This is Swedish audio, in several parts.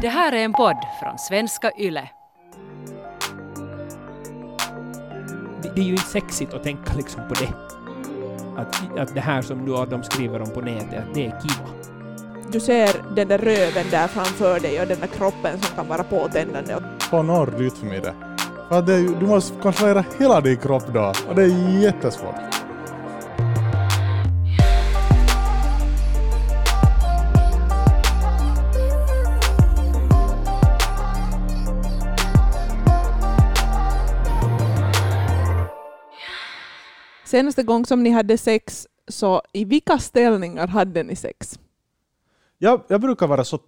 Det här är en podd från svenska YLE. det, det är ju inte sexigt att tänka liksom på det. Att, att det här som nu de skriver om på nätet, att det är kiva. Du ser den där röven där framför dig och den där kroppen som kan vara påtändande. Få norr ut för mig det. Du måste kontrollera hela din kropp då och det är jättesvårt. Senaste gång som ni hade sex, så i vilka ställningar hade ni sex? Jag, jag brukar vara så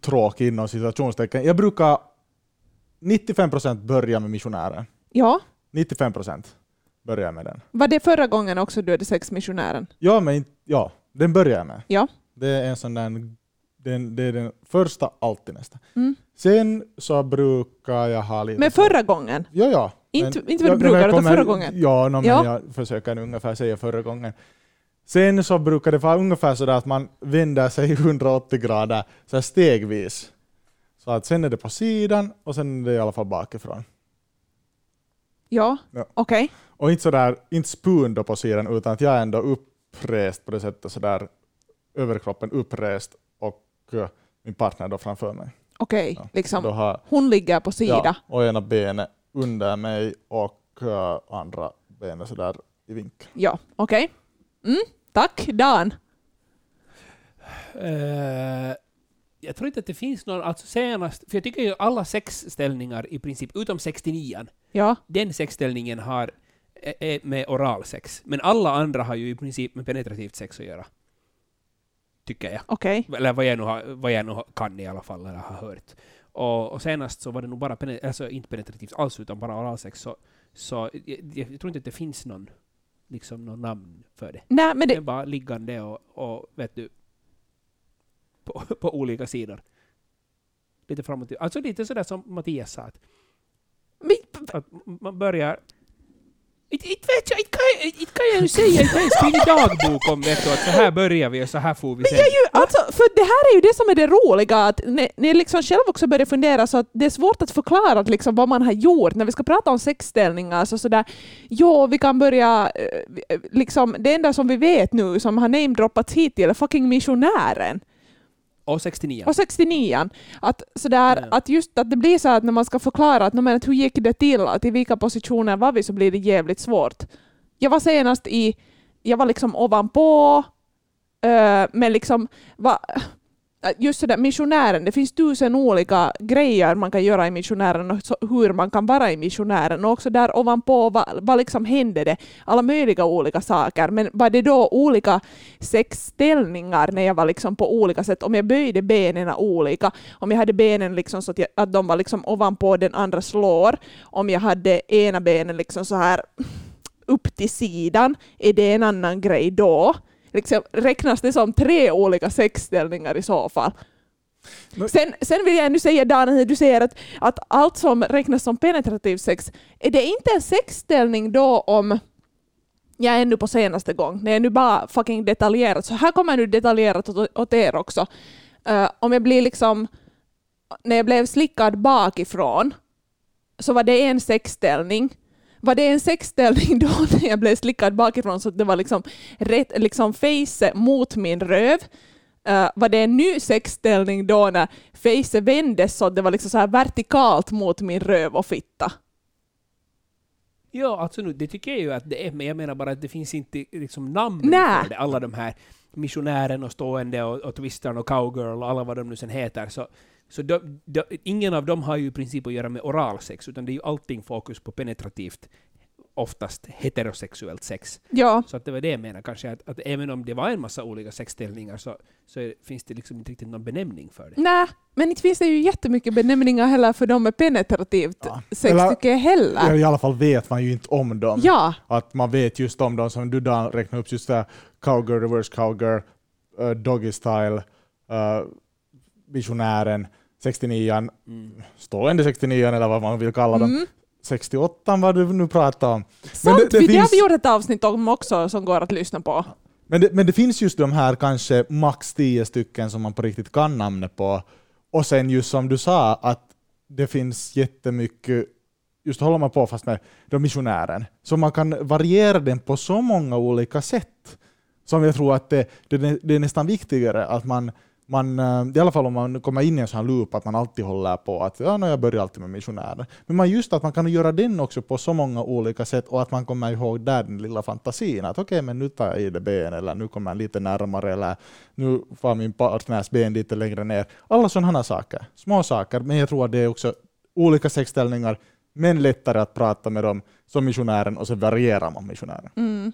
tråkig inom situationstecken. Jag brukar 95% börja med missionären. Ja, 95% börjar med den. var det förra gången också du hade sex missionären? Ja, men ja, den börjar jag med. Ja. Det är en sån där, den, det är den första alltid nästan. Mm. Sen så brukar jag ha lite... Men förra gången? Ja, ja. Inte, Men- inte vad du brukar, utan förra gången? Ja, no, men Ja. jag försöker ungefär säga förra gången. Sen så brukar det vara ungefär sådär att man vänder sig 180 grader så stegvis. Så att sen är det på sidan och sen är det i alla fall bakifrån. Ja, Ja. okej. Och inte sådär, inte spun då på sidan utan att jag är ändå upprest på det sättet sådär överkroppen upprest och eh, min partner då framför mig. Okej, Ja. liksom. Har, Hon ligger på sida. ja, och ena benet under mig och eh, andra benet sådär i vinkel. Ja, okej. Mm, tack, Dan. Eh, jag tror inte att det finns någon, alltså senast, för jag tycker ju alla sexställningar i princip, utom 69 Ja, den sexställningen har är- med oralsex. Men alla andra har ju i princip med penetrativt sex att göra. Tycker jag. okej. Eller vad jag nu, har, vad jag nu kan i alla fall, eller har hört. Och, och senast så var det nog bara, alltså inte penetrativt alls, utan bara oralsex. Så, så jag, jag tror inte att det finns någon, liksom någon namn för det. Nej, men Det är det, bara liggande och, och vet du, på, på olika sidor. Lite framåt. Alltså lite sådär som Mattias sa, att, att man börjar... Inte vet jag, inte kan inte kan jag ju säga, inte jag skriva dagbok om du, att så här börjar vi och så här får vi men sen. jag ju, alltså, för det här är ju det som är det roliga, att ni, ni liksom själv också börjar fundera så att det är svårt att förklara att liksom vad man har gjort. När vi ska prata om sexställningar så sådär, jo, vi kan börja, eh, liksom, det enda som vi vet nu som har namedroppats hittills är fucking missionären. Och 69. Och 69 att, sådär, Ja. att just att det blir så att när man ska förklara att, "Nå, men, att hur gick det till, att i vilka positioner var vi, så blir det jävligt svårt. Jag var senast i, jag var liksom ovanpå, uh, men liksom, va, just sådär missionären, det finns tusen olika grejer man kan göra i missionären och så, hur man kan vara i missionären och också där ovanpå, vad, vad liksom hände det? Alla möjliga olika saker, men var det då olika sexställningar när jag var liksom på olika sätt, om jag böjde benen olika, om jag hade benen liksom så att, jag, att de var liksom ovanpå den andra slår, om jag hade ena benen liksom så här upp till sidan, är det en annan grej då? Liksom, räknas det som tre olika sexställningar i så fall? Men- Sen, sen vill jag nu säga Dan, när du säger att, att allt som räknas som penetrativ sex, är det inte en sexställning då om jag är ännu på senaste gång, när jag nu bara fucking detaljerat, så här kommer nu detaljerat åt, åt er också. Eh, om jag blir liksom, när jag blev slickad bakifrån, så var det en sexställning. Var det en sexställning då när jag blev slickad bakifrån så att det var liksom, rätt, liksom face mot min röv? Eh, var det en ny sexställning då när face vändes så att det var liksom så här vertikalt mot min röv och fitta? Ja, alltså nu, det tycker jag ju att det är, men jag menar bara att det finns inte liksom namn Nä. för det. Alla de här missionären och stående och, och twistern och cowgirl och alla vad de nu sen heter. Så, så de, de, ingen av dem har ju i princip att göra med oralsex, utan det är ju allting fokus på penetrativt, oftast heterosexuellt sex. Ja, Så att det var det jag menar kanske, att, att även om det var en massa olika sexställningar så, så är, finns det liksom inte riktigt någon benämning för det. nej, men inte finns det ju jättemycket benämningar heller för dem med penetrativt Ja. sex Eller- tycker jag heller. I alla fall vet man ju inte om dem. Ja, Att man vet just om dem som du Dan räknade upp, just där cowgirl, reverse cowgirl, uh, doggy style, uh, missionären, 69 Mm. stående 69 eller vad man vill kalla dem. mm. 68 vad du nu pratar om. sant, det- det vi, det har finns- vi gjort ett avsnitt om också som går att lyssna på. Men det, men det finns just de här kanske max 10 stycken som man på riktigt kan namnet på Och sen just som du sa, att det finns jättemycket, just håller man på fast med de missionären, så man kan variera den på så många olika sätt. Som jag tror att det, det, det är nästan viktigare att man man, eh, i alla fall om man kommer in i en sån här loop, att man alltid håller på att ja, no, jag börjar alltid med missionärer. Men man just att man kan göra den också på så många olika sätt och att man kommer ihåg där den lilla fantasin. Att okej, okay, men nu tar jag i det ben eller nu kommer jag lite närmare eller nu får min partners ben lite längre ner. Alla sådana saker, små saker, men jag tror att det är också olika sexställningar, men lättare att prata med dem som missionären och så varierar man missionären. Mm.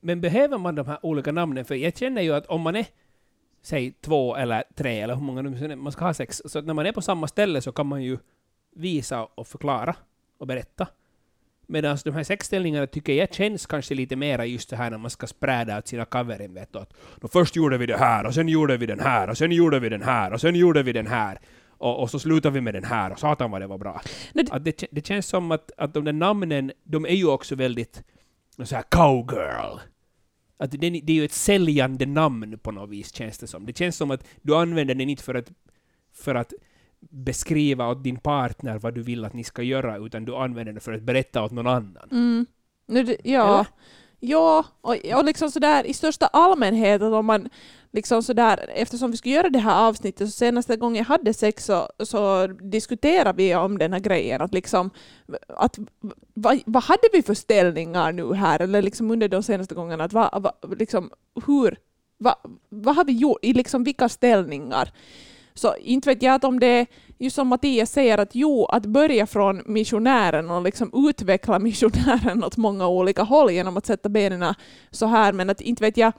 Men behöver man de här olika namnen? För jag känner ju att om man är säg två eller tre eller hur många nu man ska ha sex, så när man är på samma ställe så kan man ju visa och förklara och berätta. Medan de här sexställningarna tycker jag känns kanske lite mera just så här när man ska spräda ut sina kaverin, vet du. Att, först gjorde vi det här, och sen gjorde vi den här, och sen gjorde vi den här, och sen gjorde vi den här. Och, och så slutar vi med den här, och satan vad det var bra. Det, att det, det känns som att, att de där namnen, de är ju också väldigt så här cowgirl att det, det är ju ett säljande namn på något vis, känns det som. Det känns som att du använder den inte för att, för att beskriva åt din partner vad du vill att ni ska göra, utan du använder den för att berätta åt någon annan. Mm. Nu, ja. Eller? Ja, och, och liksom sådär i största allmänhet, att om man liksom sådär, eftersom vi skulle göra det här avsnittet, så senaste gången jag hade sex så, så diskuterade vi om den här grejen, att liksom, att vad, vad hade vi för ställningar nu här, eller liksom under de senaste gångerna, att va, va, liksom, hur, va, vad har vi gjort, i liksom vilka ställningar? Så inte vet jag att om det är, just som Mattias säger, att jo, att börja från missionären och liksom utveckla missionären åt många olika håll genom att sätta benen så här, men att inte vet jag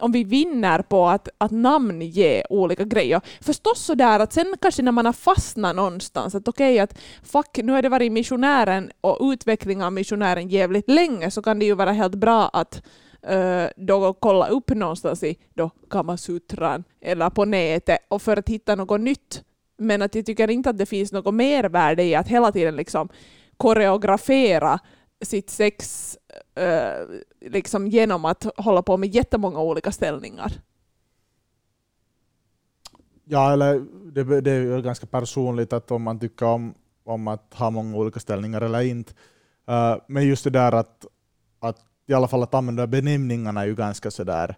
om vi vinner på att, att namnge olika grejer. Förstås så där att sen kanske när man har fastnat någonstans, att okej okay, att fuck, nu har det varit missionären och utveckling av missionären jävligt länge, så kan det ju vara helt bra att uh, då kolla upp någonstans i då Kamasutran eller på nätet och för att hitta något nytt. Men att jag tycker inte att det finns något mervärde i att hela tiden liksom koreografera sitt sex uh, liksom genom att hålla på med jättemånga olika ställningar. Ja, eller det, det är ganska personligt att om man tycker om, om att ha många olika ställningar eller inte. Uh, men just det där att, att i alla fall att använda benämningarna är ju ganska sådär,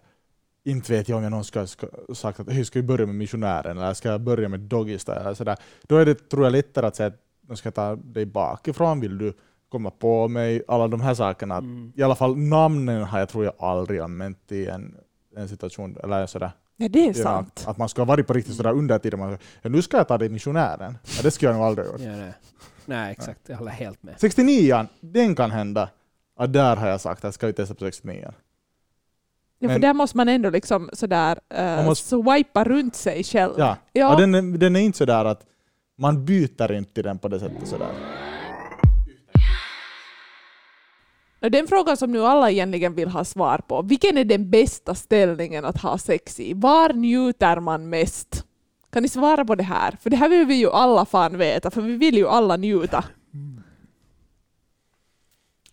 inte vet jag om jag någon ska ha sagt att hej, ska vi börja med missionären eller ska jag börja med dogista eller sådär. Då är det, tror jag, lättare att säga att jag ska ta dig bakifrån, vill du komma på mig, alla de här sakerna. Mm. I alla fall namnen har jag tror jag aldrig använt i en, en situation, eller sådär. Ja, det är sant. Att man ska ha varit på riktigt sådär under tiden, man, ja, nu ska jag ta dig missionären. Ja, det skulle jag nog aldrig gjort. Ja, nej. nej, exakt, jag håller helt med. 69 den kan hända. Ja, där har jag sagt att ska vi testa på 69 Ja, för där måste man ändå liksom sådär uh, måste, swipa runt sig själv. Ja, ja. ja den, är, den är inte sådär att man byter inte den på det sättet sådär. Den frågan som nu alla egentligen vill ha svar på. Vilken är den bästa ställningen att ha sex i? Var njuter man mest? Kan ni svara på det här? För det här vill vi ju alla fan veta, för vi vill ju alla njuta.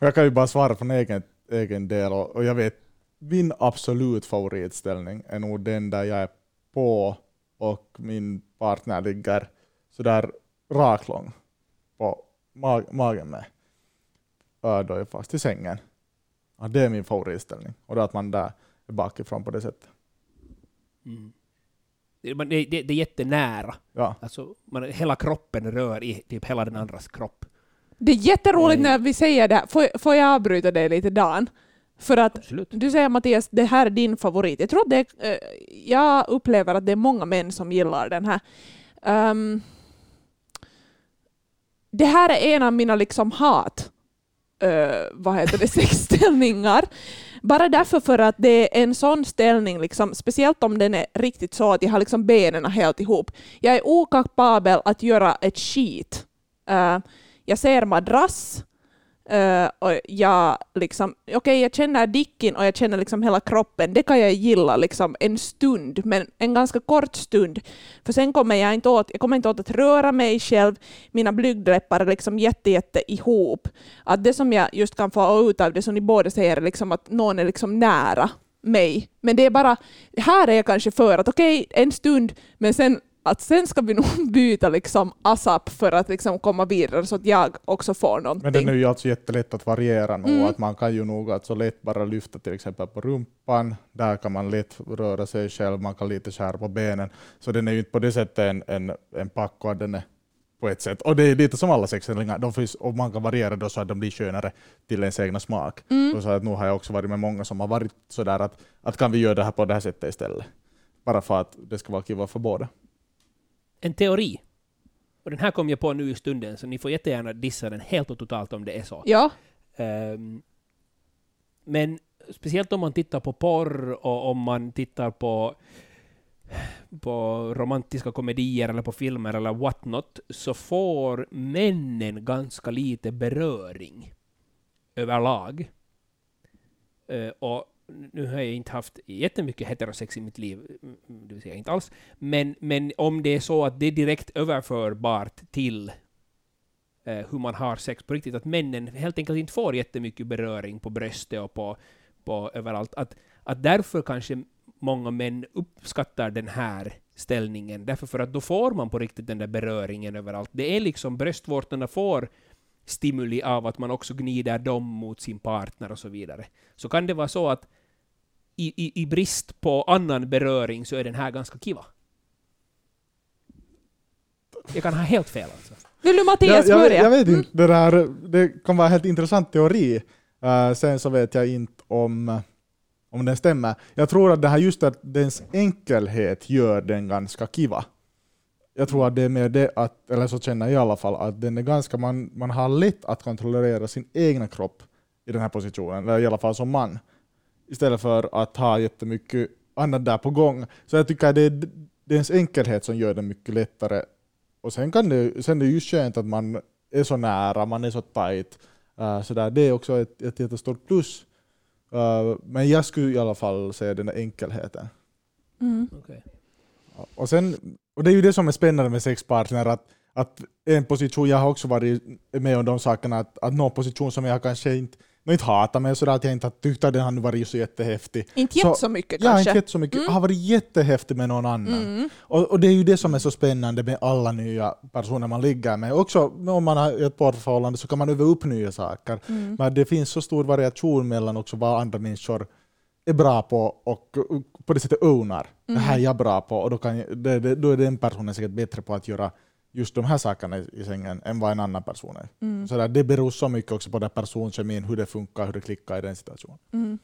Jag kan ju bara svara från egen, egen del, och jag vet min absolut favoritställning är nog den där jag är på och min partner ligger sådär raklång på mag magen med då är fast i sängen. Ja, det är min favoritställning. Och då att man där är bakifrån på det sättet. Mm. Det, det, det, är jättenära. Ja. Alltså, man, hela kroppen rör i typ hela den andras kropp. Det är jätteroligt när vi säger det. Får, får jag avbryta dig lite Dan? För att Absolut. du säger Mattias, det här är din favorit. Jag tror att det, är, eh, jag upplever att det är många män som gillar den här. Um, det här är en av mina liksom hat uh, vad heter det, sexställningar. Bara därför för att det är en sån ställning, liksom, speciellt om den är riktigt så att jag har liksom benen helt ihop. Jag är okapabel att göra ett skit. Uh, jag ser madrass, Uh, och jag, liksom, okay, jag känner dicken och jag känner liksom hela kroppen. Det kan jag gilla liksom en stund, men en ganska kort stund. För sen kommer jag inte åt, jag kommer inte åt att röra mig själv. Mina blygdläppar är liksom jätte, jätte ihop. Att det som jag just kan få ut av det som ni båda säger är liksom att någon är liksom nära mig. Men det är bara, här är jag kanske för att okej, okay, en stund, men sen att sen ska vi nog byta liksom ASAP för att liksom komma vidare så att jag också får någonting. Men den är ju alltså jättelätt att variera nog, Mm. att man kan ju nog alltså lätt bara lyfta till exempel på rumpan, där kan man lätt röra sig själv, man kan lite skära på benen, så den är ju inte på det sättet en, en, en packo, att den är på ett sätt. Och det är lite som alla sexställningar, de finns, och man kan variera då så att de blir skönare till ens egna smak. Mm. Och så att nu har jag också varit med många som har varit sådär att, att kan vi göra det här på det här sättet istället? Bara för att det ska vara kiva för båda. En teori. Och den här kom jag på nu i stunden, så ni får jättegärna dissa den helt och totalt om det är så. Ja. Ehm, men speciellt om man tittar på porr och om man tittar på, på romantiska komedier eller på filmer eller what not, så får männen ganska lite beröring överlag. Eh, och nu har jag inte haft jättemycket heterosex i mitt liv, mm, mm, det vill säga inte alls, men, men om det är så att det är direkt överförbart till eh, hur man har sex på riktigt, att männen helt enkelt inte får jättemycket beröring på bröstet och på, på överallt. Att, att därför kanske många män uppskattar den här ställningen, därför för att då får man på riktigt den där beröringen överallt. Det är liksom bröstvårtorna får stimuli av att man också gnider dem mot sin partner och så vidare. Så kan det vara så att i, i, i brist på annan beröring så är den här ganska kiva. Jag kan ha helt fel alltså. Vill du Mattias jag, jag, börja? jag vet Mm. inte, det, där, det kan vara en helt intressant teori. Eh, sen så vet jag inte om, om den stämmer. Jag tror att det här just att dens enkelhet gör den ganska kiva. Jag tror att det är mer det, att, eller så känner jag i alla fall, att den är ganska, man, man har lätt att kontrollera sin egna kropp i den här positionen, eller i alla fall som man. Istället för att ha jättemycket annat där på gång. Så jag tycker att det är dens enkelhet som gör det mycket lättare. Och sen, kan det, sen är det ju skönt att man är så nära, man är så tight. Uh, så där, det är också ett, ett jättestort plus. Uh, men jag skulle i alla fall säga den där enkelheten. Mm. Okej. Och, sen, och det är ju det som är spännande med sexpartner, att, att en position, jag har också varit med om de sakerna, att, att någon position som jag kanske inte, nå inte hatar, men sådär att jag inte har tyckt att den hade varit så jättehäftig. Inte Så- jätte så mycket har kanske. inte gett så mycket, Mm. har varit jättehäftig med någon annan. Mm. Och, och det är ju det som är så spännande med alla nya personer man ligger med. Också om man har ett parförhållande så kan man öva upp nya saker. Mm. Men det finns så stor variation mellan också vad andra människor är bra på och på det sättet ownar. Det här är jag bra på och då, kan jag, det, det, då är den personen säkert bättre på att göra just de här sakerna i, sängen än vad en annan person är. Mm. Så där, det beror så mycket också på den personkemin, hur det funkar, hur det klickar i den situationen. Mm.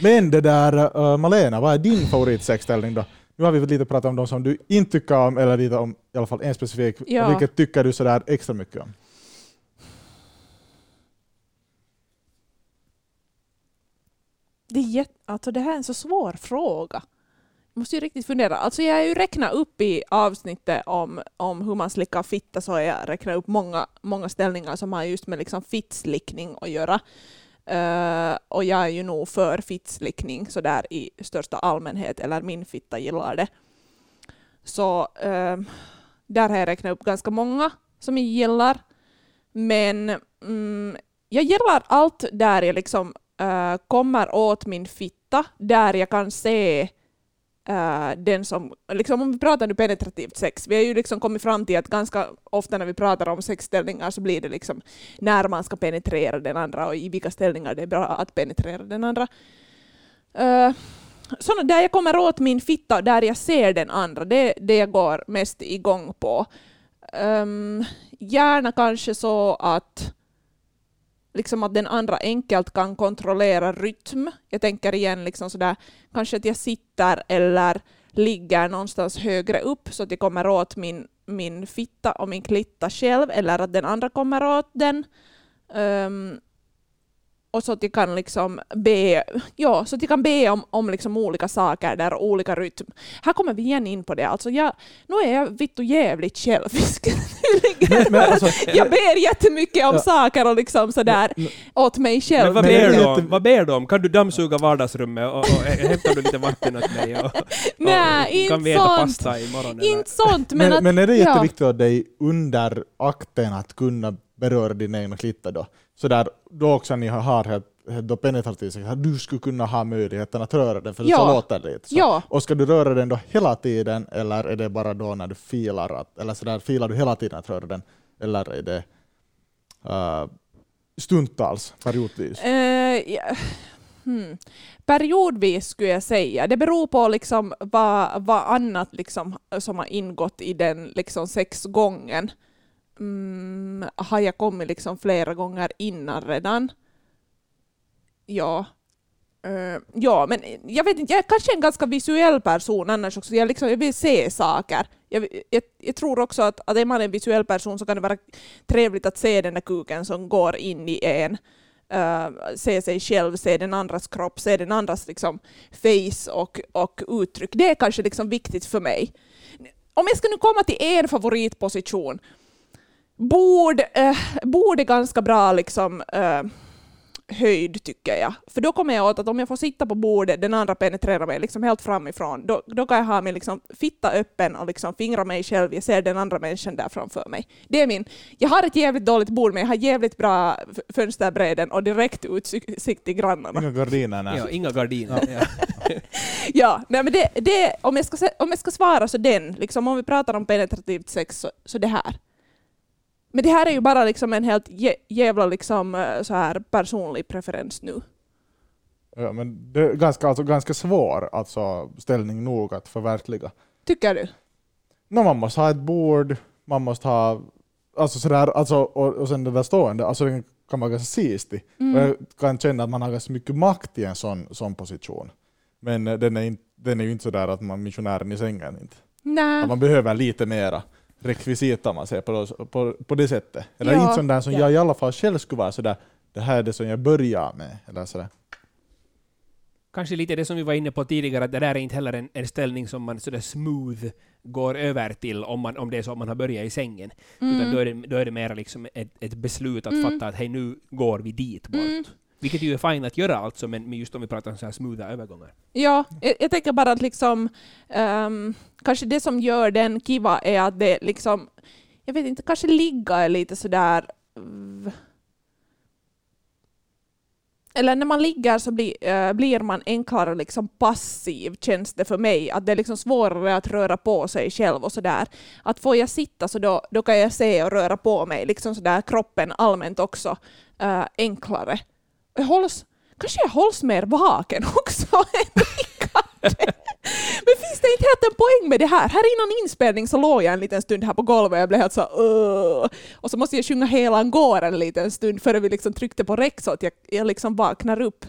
Men det där, uh, Malena, vad är din favoritsexställning då? Nu har vi lite pratat om de som du inte tycker om, eller lite om i alla fall en specifik. Ja. Vilket tycker du sådär extra mycket om? Det, är alltså det här är en så svår fråga. Jag måste ju riktigt fundera. Alltså jag har ju räknat upp i avsnittet om, om hur man slickar fitta så har jag räknat upp många, många ställningar som har just med liksom fittslickning att göra. Uh, och jag är ju nog för fittslickning sådär i största allmänhet, eller min fitta gillar det. Så uh, där har jag räknat upp ganska många som jag gillar. Men um, jag gillar allt där jag liksom uh, kommer åt min fitta, där jag kan se eh, den som, liksom om vi pratar nu penetrativt sex, vi har ju liksom kommit fram till att ganska ofta när vi pratar om sexställningar så blir det liksom när man ska penetrera den andra och i vilka ställningar det är bra att penetrera den andra. Eh, uh, såna där jag kommer åt min fitta, och där jag ser den andra, det är det jag går mest igång på. Um, gärna kanske så att liksom att den andra enkelt kan kontrollera rytm. Jag tänker igen liksom sådär, kanske att jag sitter eller ligger någonstans högre upp så att jag kommer åt min, min fitta och min klitta själv eller att den andra kommer åt den. Um, och så att jag kan liksom be, ja, så att jag kan be om, om liksom olika saker där och olika rytm. Här kommer vi igen in på det. Alltså jag, nu är jag vittu jävligt självisk. Men, men alltså, jag ber jättemycket om Ja. saker och liksom sådär Men- åt mig själv. Men vad ber, du om? jätte- vad ber du om? Kan du dammsuga vardagsrummet och, och, och hämtar du lite vatten åt mig? Och, och, Nej, kan vi äta sånt. pasta imorgon? Inte sånt, men, men, att, men är det ja. jätteviktigt av dig under akten att kunna beröra din egna klitta då? Så där, då också ni har helt, då penetrativ sex, att du skulle kunna ha möjligheten att röra den, för Ja. så låter det lite. Så. Ja, Och ska du röra den då hela tiden, eller är det bara då när du filar, att, eller sådär, filar du hela tiden att röra den, eller är det uh, stundtals, periodvis? Eh, ja. Hmm. Periodvis skulle jag säga. Det beror på liksom vad, vad annat liksom som har ingått i den liksom sexgången. Mm, har jag kommit liksom flera gånger innan redan? Ja. Uh, ja, men jag vet inte, jag är kanske en ganska visuell person annars också. Jag, liksom, jag vill se saker. Jag, jag, jag tror också att, att är man en visuell person så kan det vara trevligt att se den där kuken som går in i en. Uh, se sig själv, se den andras kropp, se den andras liksom, face och, och uttryck. Det är kanske liksom viktigt för mig. Om jag ska nu komma till en favoritposition. Bord, uh, bord är ganska bra liksom, uh, höjd tycker jag. För då kommer jag åt att om jag får sitta på bordet, den andra penetrerar mig liksom helt framifrån, då, då kan jag ha min liksom fitta öppen och liksom fingra mig själv, jag ser den andra människan där framför mig. Det är min. Jag har ett jävligt dåligt bord men jag har jävligt bra f- fönsterbräden och direkt utsikt till grannarna. Inga gardiner, nej. Ja, inga gardiner. Ja. Ja, nej, men det, det, om, jag ska, om jag ska svara så den, liksom, om vi pratar om penetrativt sex, så, så det här. Men det här är ju bara liksom en helt jä, jävla liksom, eh, så här personlig preferens nu. Ja, men det är ganska, alltså, ganska svår alltså, ställning nog att förverkliga. Tycker du? No, man måste ha ett bord, man måste ha... Alltså sådär, alltså, och, och sen det där stående, alltså den kan vara ganska sistig. Och Mm. jag kan känna att man har ganska mycket makt i en sån, sån position. Men eh, den är, in, den är ju inte sådär att man missionären i sängen inte. Nej. Att man behöver lite mera rekvisit om man säger på, det- på, på det sättet. Eller Ja, inte sån där som ja. jag i alla fall själv skulle vara sådär, det här är det som jag börjar med. Eller sådär. Kanske lite det som vi var inne på tidigare, att det där är inte heller en, en ställning som man sådär smooth går över till om, man, om det är så att man har börjat i sängen. Utan Mm. då är det, då är det mer liksom ett, ett beslut att Mm. fatta att hej, nu går vi dit bort. Mm. Vilket ju är fint att göra alltså, men just om vi pratar om så här smootha övergångar. Ja, jag, jag tänker bara att liksom, um, kanske det som gör den kiva är att det liksom, jag vet inte, kanske ligga är lite sådär... v- Eller när man ligger så blir, uh, eh, blir man enklare liksom passiv, känns det för mig. Att det är liksom svårare att röra på sig själv och sådär. Att får jag sitta så då, då kan jag se och röra på mig, liksom sådär kroppen allmänt också uh, enklare. Hålls, kanske jag hålls mer vaken också än Rickard. Men finns det inte helt en poäng med det här? Här innan inspelning så låg jag en liten stund här på golvet och jag blev helt så "Åh." Och så måste jag sjunga hela går en liten stund före vi liksom tryckte på räck så att jag, jag liksom vaknar upp.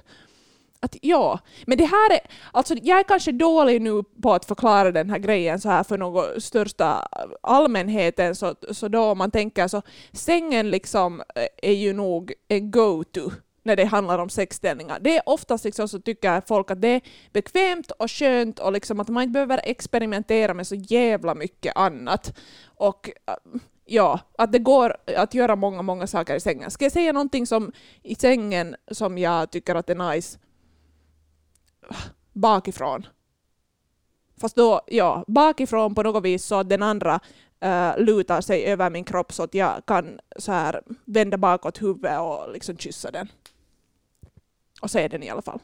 Att, ja, men det här är, alltså jag är kanske dålig nu på att förklara den här grejen så här för någon största allmänheten, så, så då om man tänker så, sängen liksom eh, är ju nog en go-to när det handlar om sexställningar. Det är oftast liksom så tycker folk att det är bekvämt och skönt och liksom att man inte behöver experimentera med så jävla mycket annat. Och eh, ja, att det går att göra många, många saker i sängen. Ska jag säga någonting som i sängen som jag tycker att är nice? Bakifrån. Fast då, ja, bakifrån på något vis så att den andra äh, lutar sig över min kropp så att jag kan så här vända bakåt huvudet och liksom kyssa den. Och se den i alla fall.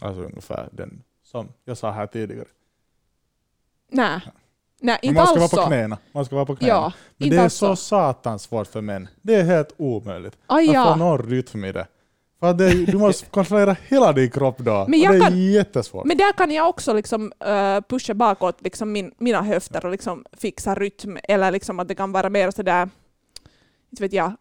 Alltså ungefär den som jag sa här tidigare. Nej, Nej Men inte man ska alls vara på så. knäna. Man ska vara på knäna. Ja, Men det är alls så satans svårt för män. Det är helt omöjligt. Aj, att få ja. någon rytm i det. För att det, du måste kontrollera hela din kropp då. Men och jag det är kan- jättesvårt. Men där kan jag också liksom, uh, pusha bakåt liksom min, mina höfter och liksom fixa rytm. Eller liksom att det kan vara mer sådär, inte vet jag,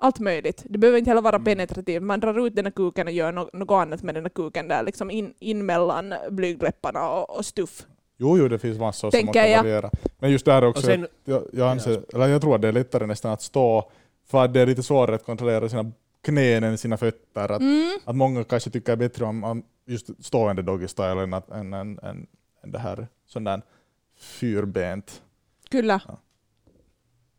allt möjligt. Det behöver inte heller vara Mm. penetrativt. Man drar ut den här kuken och gör no något annat med den här kuken där, liksom in, in mellan blygdläpparna och, och stuff. Jo, jo, det finns massor som man Tänker kan jag. variera. Men just där också, Och sen- jag, jag, anser, eller jag tror att det är lättare nästan att stå, för att det är lite svårare att kontrollera sina knän än sina fötter. Att, Mm. att många kanske tycker bättre om, om just stående doggy style än, att, än, än, än, än det här sån där fyrbent. Kyllä.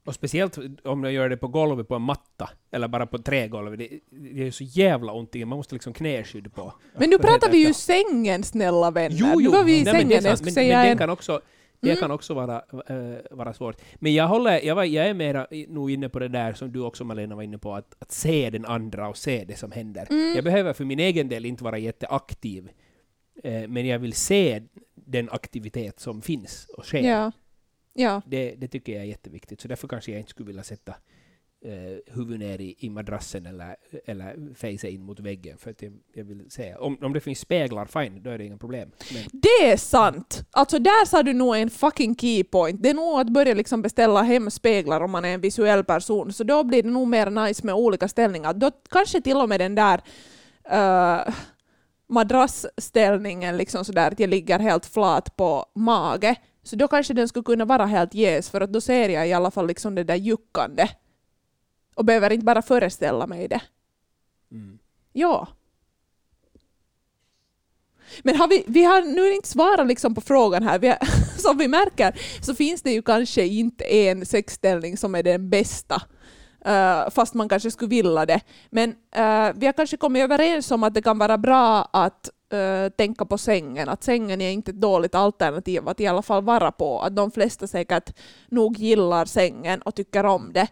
Och speciellt om jag gör det på golvet på en matta, eller bara på trägolvet. Det, det är så jävla ont i, man måste liksom knäskydd på. Men nu pratar vi ju sängen, snälla vänner. Jo, jo, nu var vi i nej, men sängen, det är sant, jag skulle men, säga men den en... kan också... Det Mm. kan också vara, eh, vara svårt. Men jag, håller, jag, var, jag är mera nog inne på det där som du också Malena var inne på, att, att se den andra och se det som händer. Mm. Jag behöver för min egen del inte vara jätteaktiv, eh, men jag vill se den aktivitet som finns och sker. Ja. Ja. Det, det tycker jag är jätteviktigt, så därför kanske jag inte skulle vilja sätta eh, huvudet ner i, i madrassen eller, eller face in mot väggen, för att jag, jag vill säga. Om, om det finns speglar, fine, då är det inga problem. Men, Det är sant! Alltså där sa du nog en fucking key point. Det är nog att börja liksom beställa hem speglar om man är en visuell person, så då blir det nog mer nice med olika ställningar. Då kanske till och med den där uh, madrassställningen, liksom sådär att jag ligger helt flat på mage, så då kanske den skulle kunna vara helt jäs, för att då ser jag i alla fall liksom det där juckande. Och behöver inte bara föreställa mig det. mm. Ja. Men har vi, vi har nu inte svarat liksom på frågan här. Vi har, som vi märker så finns det ju kanske inte en sexställning som är den bästa. eh, fast man kanske skulle vilja det. Men eh, vi har kanske kommit överens om att det kan vara bra att eh, tänka på sängen. Att sängen är inte ett dåligt alternativ att i alla fall vara på. Att de flesta säkert nog gillar sängen och tycker om det.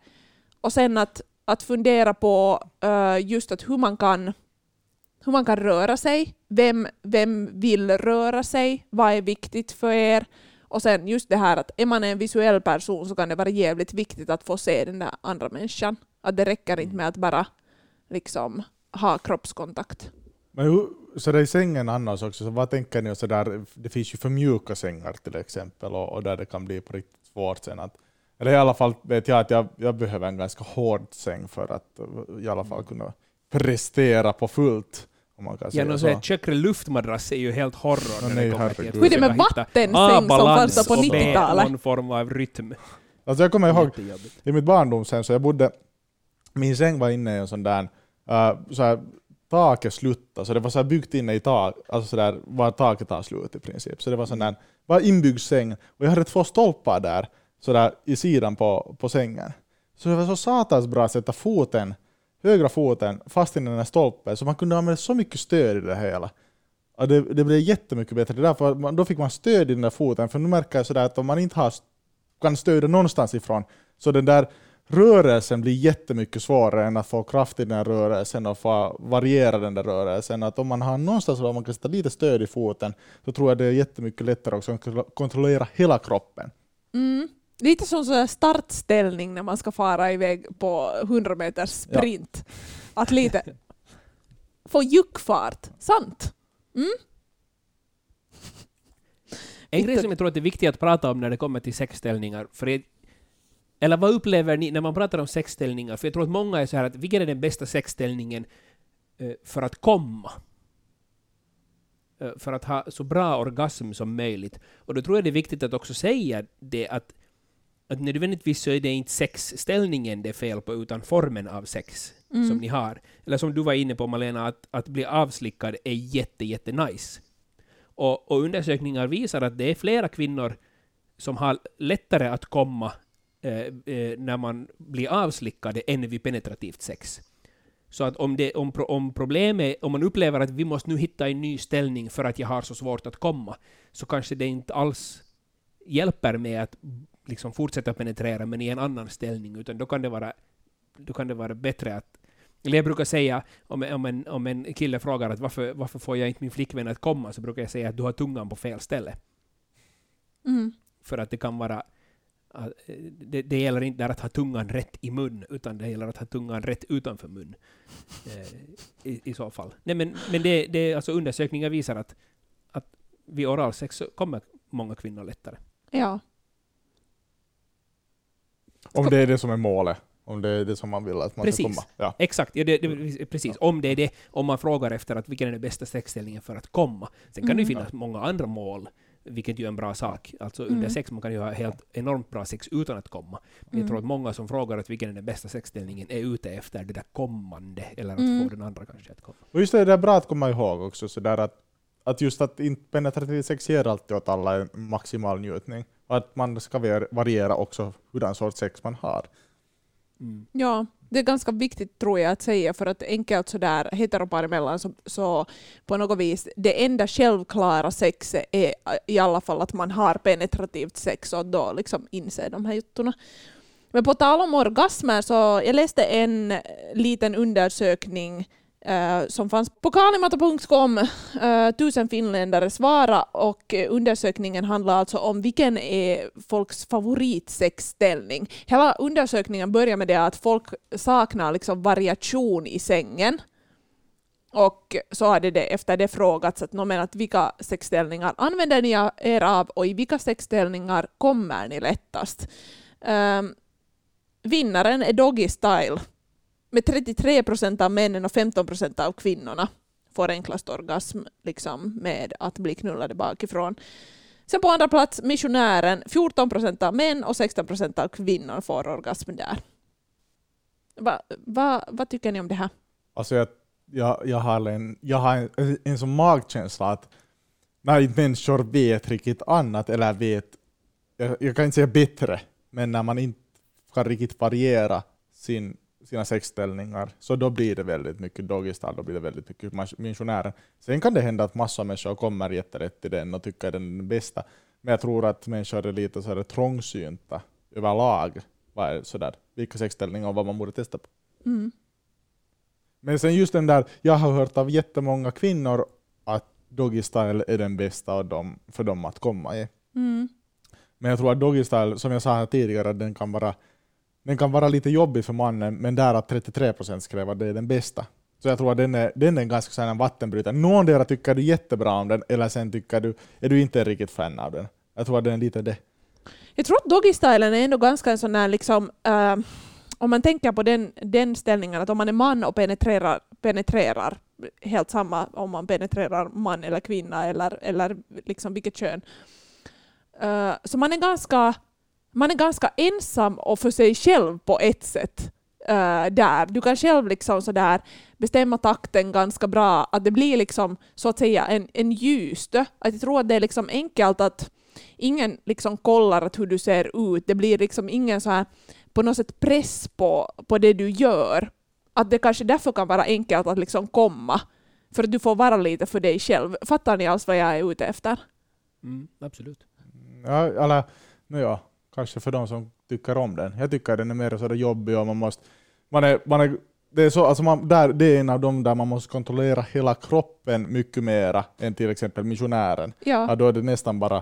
Och sen att, att fundera på uh, just att hur man kan hur man kan röra sig, vem, vem vill röra sig, vad är viktigt för er? Och sen just det här att är man en visuell person så kan det vara jävligt viktigt att få se den där andra människan. Att det räcker inte med att bara liksom ha kroppskontakt. Men hur, så det är i sängen annars också, så vad tänker ni? Så där, det finns ju för mjuka sängar till exempel och, och där det kan bli på riktigt svårt sen. Att, eller i alla fall vet jag att jag, jag behöver en ganska hård säng för att eh, i alla fall kunna prestera på fullt. Om man kan Ja, no, så. Tjöckre luftmadrass är ju helt horror Ja, när nej, det kommer till Hur är det med att hitta vattensäng som fanns på och B, 90-talet? någon form av rytm. Alltså jag kommer ihåg i mitt barndom sen så jag bodde, min säng var inne i en sån där, uh, så här, taket sluttade, så det var så här byggt inne i tak, alltså så där var taket tar slut i princip. Så det var sån där, var inbyggd säng, och jag hade två stolpar där, sådär i sidan på, på sängen. Så det var så satans bra att sätta foten, högra foten fast i den här stolpen, så man kunde använda så mycket stöd i det hela. Och det, det blev jättemycket bättre, därför man, då fick man stöd i den där foten, för nu märker jag sådär att om man inte har, kan stödja någonstans ifrån, så den där rörelsen blir jättemycket svårare än att få kraft i den här rörelsen och få variera den där rörelsen. Att om man har någonstans där man kan sätta lite stöd i foten så tror jag det är jättemycket lättare också att kontrollera hela kroppen. Mm. Lite som sån startställning när man ska fara iväg på 100 meters sprint. Att lite få juckfart. Sant? Mm? En grej som jag tror att det är viktigt att prata om när det kommer till sexställningar, för det, eller vad upplever ni när man pratar om sexställningar? För jag tror att många är så här att vilken är den bästa sexställningen eh, för att komma? Eh, för att ha så bra orgasm som möjligt. Och då tror jag det är viktigt att också säga det att, att nödvändigtvis så är det inte sexställningen det är fel på, utan formen av sex Mm. som ni har. Eller som du var inne på Malena, att, att bli avslickad är jätte, jätte nice. Och, och undersökningar visar att det är flera kvinnor som har lättare att komma eh, eh, när man blir avslickade än vid penetrativt sex. Så att om, det, om, om problemet om man upplever att vi måste nu hitta en ny ställning för att jag har så svårt att komma, så kanske det inte alls hjälper med att liksom fortsätta penetrera men i en annan ställning, utan då kan det vara, då kan det vara bättre att eller jag brukar säga, om, om, en, om en kille frågar att varför, varför får jag inte min flickvän att komma, så brukar jag säga att du har tungan på fel ställe. Mm. För att det kan vara... Det, det gäller inte där att ha tungan rätt i mun, utan det gäller att ha tungan rätt utanför mun. Eh, i, I så fall. Nej, men men det, det, alltså undersökningar visar att, att vid oralsex så kommer många kvinnor lättare. Ja. Om det är det som är målet. Om det är det som man vill att man Precis. ska komma. Ja. Exakt, ja, det, det, precis. Om det är det, om man frågar efter att vilken är den bästa sexställningen för att komma. Sen kan det Mm. finnas många andra mål, vilket ju är en bra sak. Alltså Mm. under sex man kan ju ha helt enormt bra sex utan att komma. Men jag Mm. tror att många som frågar att vilken är den bästa sexställningen är ute efter det där kommande, eller att Mm. få den andra kanske att komma. Och just det, det är bra att komma ihåg också, så där att, att just att inte penetrativt sex ger alltid åt alla en maximal njutning. Och att man ska var- variera också hurdan sorts sex man har. Mm. Ja, Det är ganska viktigt tror jag att säga för att enkelt sådär heteropar emellan så, så på något vis det enda självklara sexet är i alla fall att man har penetrativt sex och då liksom inser de här juttorna. Men på tal om orgasmer så jag läste en liten undersökning Uh, som fanns på kalimata.com. Uh, eh, tusen finländare svara och undersökningen handlar alltså om vilken är folks favoritsexställning. Hela undersökningen börjar med det att folk saknar liksom variation i sängen. Och så hade det efter det frågats att, men att vilka sexställningar använder ni er av och i vilka sexställningar kommer ni lättast? Um, vinnaren är Doggy Style med 33 procent av männen och 15 procent av kvinnorna får enklast orgasm liksom, med att bli knullade bakifrån. Sen på andra plats missionären, 14 procent av män och 16 procent av kvinnor får orgasm där. Va, va, vad tycker ni om det här? Alltså jag, jag, jag har en, jag har en, en sån magkänsla att när människor vet riktigt annat eller vet, jag, jag kan inte säga bättre, men när man inte kan riktigt variera sin sina sexställningar, så då blir det väldigt mycket doggy style, då blir det väldigt mycket missionären. Sen kan det hända att massa människor kommer jätterätt till den och tycker den är den bästa, men jag tror att människor är lite så här trångsynta överlag. Sådär, vilka sexställningar och vad man borde testa på. Mm. Men sen just den där, jag har hört av jättemånga kvinnor att doggy style är den bästa av dem, för dem att komma i. Mm. Men jag tror att doggy style, som jag sa här tidigare, den kan vara den kan vara lite jobbig för mannen, men där att 33 procent skrev att det är den bästa. Så jag tror att den är, den är ganska sån vattenbrytare. Någondera tycker du jättebra om den, eller sen tycker du, är du inte riktigt fan av den. Jag tror att den är lite det. Jag tror att doggy-stylen är ändå ganska en sån här liksom, uh, om man tänker på den, den ställningen att om man är man och penetrerar, penetrerar helt samma om man penetrerar man eller kvinna eller, eller liksom vilket kön. Uh, så man är ganska man är ganska ensam och för sig själv på ett sätt. Uh, där. Du kan själv liksom sådär bestämma takten ganska bra, att det blir liksom så att säga en, en ljusstö. Att jag tror att det är liksom enkelt att ingen liksom kollar att hur du ser ut. Det blir liksom ingen så här på något sätt press på, på det du gör. Att det kanske därför kan vara enkelt att liksom komma. För att du får vara lite för dig själv. Fattar ni alls vad jag är ute efter? Mm, absolut. Ja, eller, no, ja kanske för de som tycker om den. Jag tycker den är mer sådär jobbig och man måste... Man är, man är, det, är så, alltså man, där, det är en av de där man måste kontrollera hela kroppen mycket mera än till exempel missionären. Ja. ja då är det nästan bara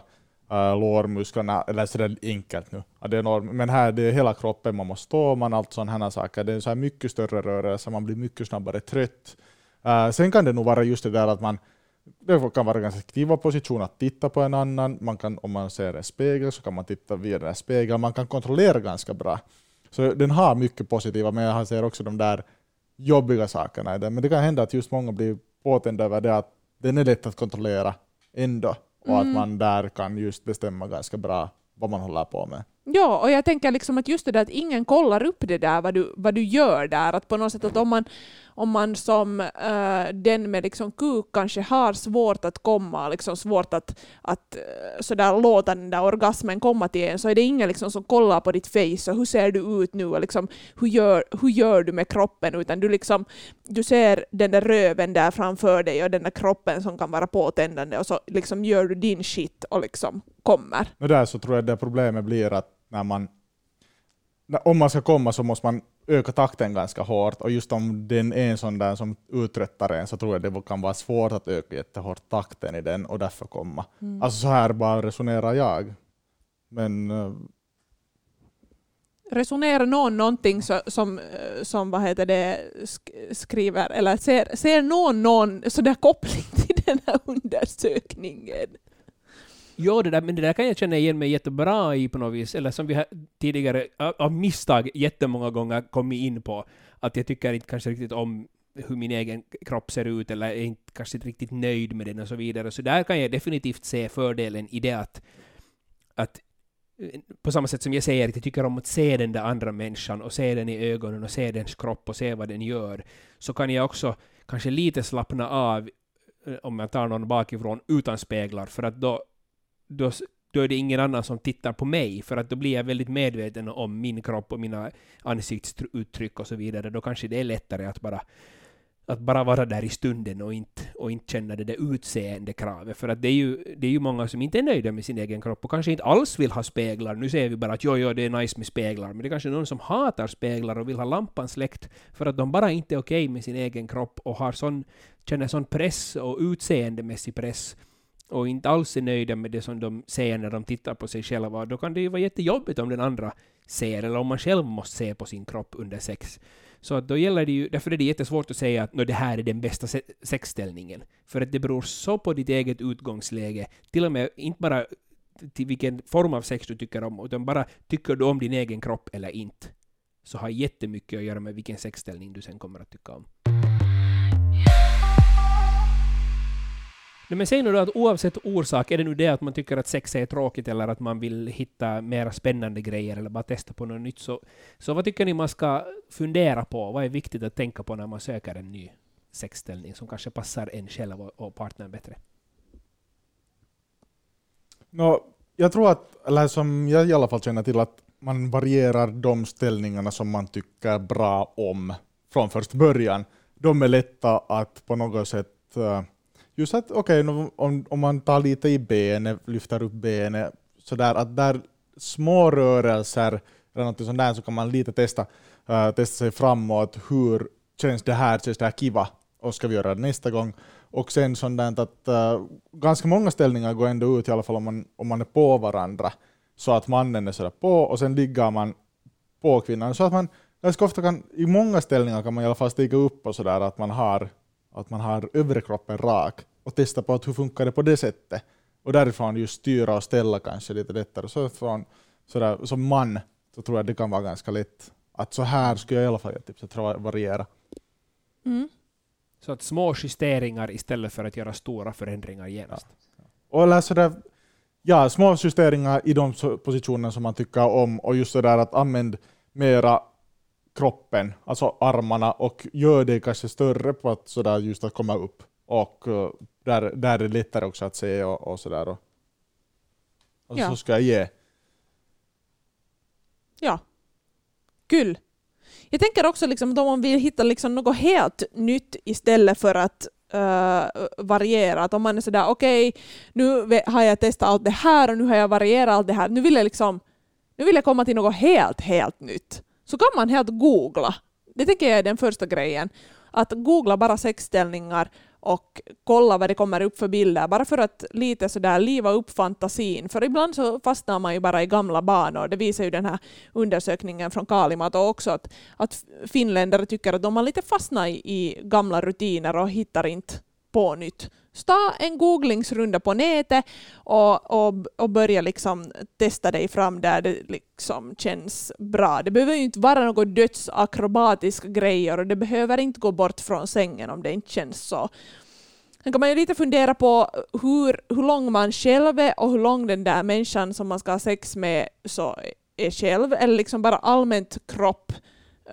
uh, lårmusklerna, eller sådär enkelt nu. Ja, det är norm, men här det är hela kroppen man måste stå, man allt sådana saker. Det är så här mycket större rörelse, man blir mycket snabbare trött. Uh, sen kan det nog vara just det där att man det kan vara ganska aktiva position att titta på en annan. Man kan, om man ser en spegel så kan man titta via den här spegeln. Man kan kontrollera ganska bra. Så den har mycket positiva, men jag ser också de där jobbiga sakerna i den. Men det kan hända att just många blir påtända över det att den är lätt att kontrollera ändå. Och mm. att man där kan just bestämma ganska bra vad man håller på med. Ja, och jag tänker liksom att just det där att ingen kollar upp det där, vad du, vad du gör där. Att på något sätt att om man, om man som uh, den med liksom kuk kanske har svårt att komma, liksom svårt att, att uh, sådär låta den där orgasmen komma till en, så är det ingen liksom som kollar på ditt face och hur ser du ut nu och liksom, hur, gör, hur gör du med kroppen, utan du, liksom, du ser den där röven där framför dig och den där kroppen som kan vara påtändande och så liksom gör du din shit och liksom kommer. Och där så tror jag det problemet blir att när man om man ska komma så måste man öka takten ganska hårt och just om den är en sån där som uträttar en så tror jag det kan vara svårt att öka jättehårt takten i den och därför komma. Mm. Alltså så här bara resonerar jag. Men uh, Resonerar någon någonting så, som, eh, som vad heter det, skriver, eller ser, ser någon någon sådär koppling till den här undersökningen? Jo, det där, men det där kan jag känna igen mig jättebra i på något vis, eller som vi har tidigare av misstag jättemånga gånger kommit in på, att jag tycker inte kanske riktigt om hur min egen kropp ser ut, eller är inte kanske inte riktigt nöjd med den och så vidare. Så där kan jag definitivt se fördelen i det att, att eh, på samma sätt som jag säger att jag tycker om att se den där andra människan och se den i ögonen och se dens kropp och se vad den gör, så kan jag också kanske lite slappna av eh, om jag tar någon bakifrån utan speglar, för att då då, då är det ingen annan som tittar på mig, för att då blir jag väldigt medveten om min kropp och mina ansiktsuttryck och så vidare. Då kanske det är lättare att bara att bara vara där i stunden och inte, och inte känna det där utseendekravet. För att det är, ju, det är ju många som inte är nöjda med sin egen kropp och kanske inte alls vill ha speglar. Nu säger vi bara att jo, jo, det är nice med speglar, men det är kanske någon som hatar speglar och vill ha lampan släckt för att de bara inte är okej okay med sin egen kropp och har sån, känner sån press och utseendemässig press och inte alls är nöjda med det som de ser när de tittar på sig själva. Då kan det ju vara jättejobbigt om den andra ser, eller om man själv måste se på sin kropp under sex. Så att då gäller det ju, därför är det jättesvårt att säga att det här är den bästa se sexställningen. För att det beror så på ditt eget utgångsläge, till och med inte bara till vilken form av sex du tycker om, utan bara tycker du om din egen kropp eller inte. Så har jättemycket att göra med vilken sexställning du sen kommer att tycka om. Men säg nu då att oavsett orsak, är det nu det att man tycker att sex är tråkigt eller att man vill hitta mera spännande grejer eller bara testa på något nytt, så, så vad tycker ni man ska fundera på? Vad är viktigt att tänka på när man söker en ny sexställning som kanske passar en själv och, och partnern bättre? No, jag tror att, eller som jag i alla fall känner till, att man varierar de ställningarna som man tycker bra om från första början. De är lätta att på något sätt uh, just att okej, okay, om, om man tar lite i benet, lyfter upp benet, sådär att där små rörelser eller något sånt där så kan man lite testa, uh, testa sig framåt. Hur känns det här? Känns det här kiva? Och ska vi göra det nästa gång? Och sen sånt där att uh, ganska många ställningar går ändå ut i alla fall om man, om man är på varandra. Så att mannen är sådär på och sen ligger man på kvinnan. Så att man ganska ofta kan, i många ställningar kan man i alla fall stiga upp och sådär att man har att man har övre kroppen rak och testa på att hur funkar det på det sättet. Och därifrån just styra och ställa kanske lite lättare. Så från, sådär, som man så tror jag det kan vara ganska lätt. Att så här skulle jag i alla fall tipsa att variera. Mm. Så att små justeringar istället för att göra stora förändringar genast. Ja. Och eller sådär, ja, små justeringar i de positioner som man tycker om och just sådär att använda mera kroppen, alltså armarna, och gör det kanske större på att sådär just att komma upp. Och uh, där, där är det lättare också att se och, och sådär. Och, och ja. så ska jag ge. Ja. Kul. Jag tänker också liksom om man vill hitta liksom något helt nytt istället för att uh, variera. Att om man är sådär okej, okay, nu har jag testat allt det här och nu har jag varierat allt det här. Nu vill jag liksom nu vill jag komma till något helt, helt nytt så kan man helt googla. Det tycker jag är den första grejen. Att googla bara sexställningar och kolla vad det kommer upp för bilder, bara för att lite sådär liva upp fantasin. För ibland så fastnar man ju bara i gamla banor. Det visar ju den här undersökningen från Kalimat och också, att, att finländare tycker att de har lite fastnat i, i gamla rutiner och hittar inte på nytt. Ta en googlingsrunda på nätet och, och, och börja liksom testa dig fram där det liksom känns bra. Det behöver ju inte vara något dödsakrobatiska grejer och det behöver inte gå bort från sängen om det inte känns så. Sen kan man ju lite fundera på hur, hur lång man själv är och hur lång den där människan som man ska ha sex med så är själv, eller liksom bara allmänt kropp,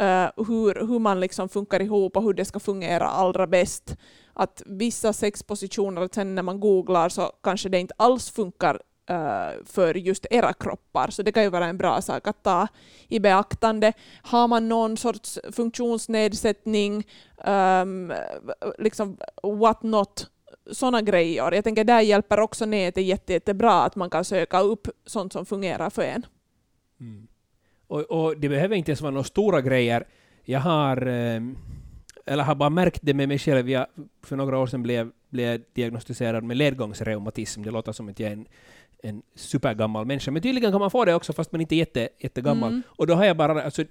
uh, hur, hur man liksom funkar ihop och hur det ska fungera allra bäst att vissa sexpositioner, sen när man googlar så kanske det inte alls funkar eh, för just era kroppar, så det kan ju vara en bra sak att ta i beaktande. Har man någon sorts funktionsnedsättning, um, liksom what not, sådana grejer. Jag tänker där hjälper också nätet jätte, jättebra att man kan söka upp sånt som fungerar för en. Mm. Och, och, det behöver inte ens vara några stora grejer. Jag har eh, eller har bara märkt det med mig själv. Jag, för några år sedan blev, blev diagnostiserad med ledgångsreumatism. Det låter som att jag är en, en supergammal människa, men tydligen kan man få det också fast man inte är jätte, jättegammal. Mm. Och då har jag bara, alltså,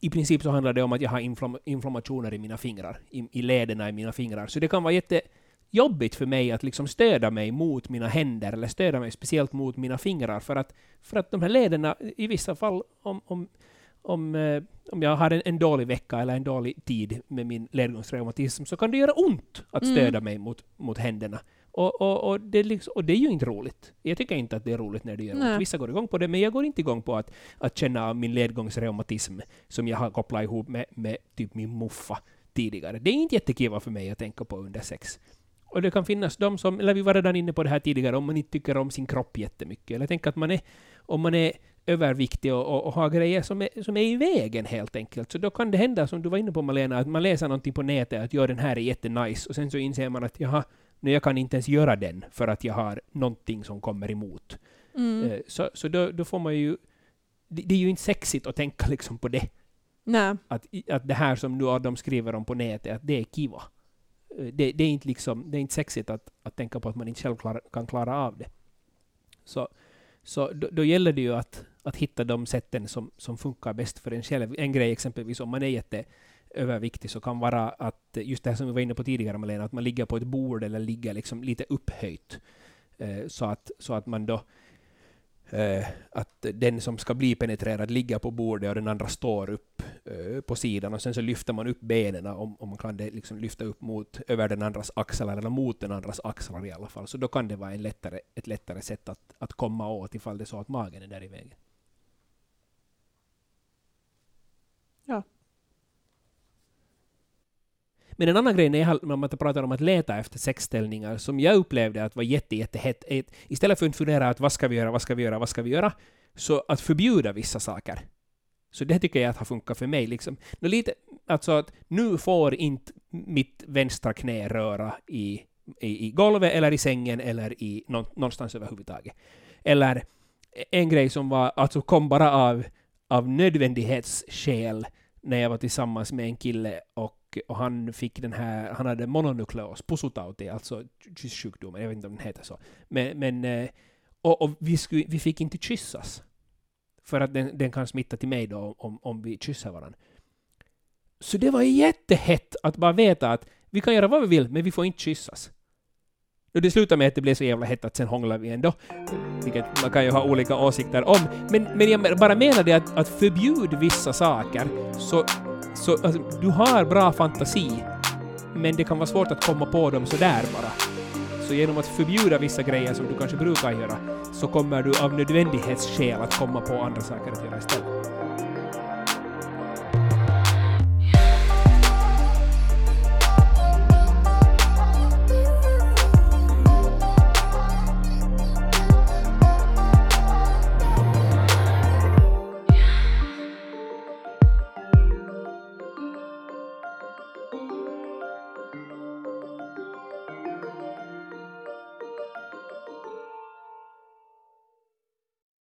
i princip så handlar det om att jag har inflam, inflammationer i mina fingrar, i, i lederna i mina fingrar. Så det kan vara jättejobbigt för mig att liksom stöda mig mot mina händer, eller stöda mig speciellt mot mina fingrar, för att, för att de här lederna, i vissa fall, om, om om, eh, om jag har en, en, dålig vecka eller en dålig tid med min ledgångsreumatism så kan det göra ont att stöda mm. mig mot, mot händerna. Och, och, och, det liksom, och det är ju inte roligt. Jag tycker inte att det är roligt när det gör ont. Vissa går igång på det, men jag går inte igång på att, att känna min ledgångsreumatism som jag har kopplat ihop med, med typ min muffa tidigare. Det är inte jättekiva för mig att tänka på under sex. Och det kan finnas de som, eller vi var redan inne på det här tidigare, om man inte tycker om sin kropp jättemycket. Eller tänk att man är, om man är överviktig och, och, och har grejer som är, som är i vägen helt enkelt. Så då kan det hända, som du var inne på Malena, att man läser någonting på nätet att ja, den här är jättenice, och sen så inser man att jaha, nej, jag kan inte ens göra den för att jag har någonting som kommer emot. Mm. Eh, Så, så då, då får man ju... Det, det är ju inte sexigt att tänka liksom på det. Nej. Att, att det här som nu de skriver om på nätet, att det är kiva. Eh, Det, det, är inte liksom, det är inte sexigt att, att tänka på att man inte själv klar, kan klara av det. Så, så då, då gäller det ju att, att hitta de sätten som, som funkar bäst för en själv. En grej exempelvis om man är jätte överviktig så kan vara att, just det här som vi var inne på tidigare Malena, att man ligger på ett bord eller ligger liksom lite upphöjt. Eh, så, att, så att man då eh, att den som ska bli penetrerad ligger på bordet och den andra står upp eh, på sidan och sen så lyfter man upp benen om, om man kan det liksom lyfta upp mot över den andras axlar eller mot den andras axlar i alla fall. Så då kan det vara en lättare, ett lättare sätt att, att komma åt ifall det är så att magen är där i vägen. Ja. Men en annan grej när, jag, när man pratar om att leta efter sexställningar som jag upplevde att var jätte, jättehett, istället för att fundera att vad ska vi göra, vad ska vi göra, vad ska vi göra, så att förbjuda vissa saker. Så det tycker jag att har funkat för mig. Liksom. Nu, lite, alltså att nu får inte mitt vänstra knä röra i, i, i golvet eller i sängen eller i någonstans överhuvudtaget. Eller e, en grej som var, alltså kom bara av, av nödvändighetsskäl när jag var tillsammans med en kille och, och han fick den här, han hade mononukleos, pusutauti, alltså kyssjukdomen, jag vet inte om den heter så. Men, men eh, och, och vi, skulle, vi fick inte kyssas. För att den, den kan smitta till mig då om, om vi kysser varandra. Så det var jättehett att bara veta att vi kan göra vad vi vill, men vi får inte kyssas. Och det slutade med att det blev så jävla hett att sen hånglade vi ändå. Vilket man kan ju ha olika åsikter om. Men, men jag bara menar det att, att förbjud vissa saker så, så alltså, du har bra fantasi men det kan vara svårt att komma på dem sådär bara. Så genom att förbjuda vissa grejer som du kanske brukar göra så kommer du av nödvändighetsskäl att komma på andra saker att göra istället.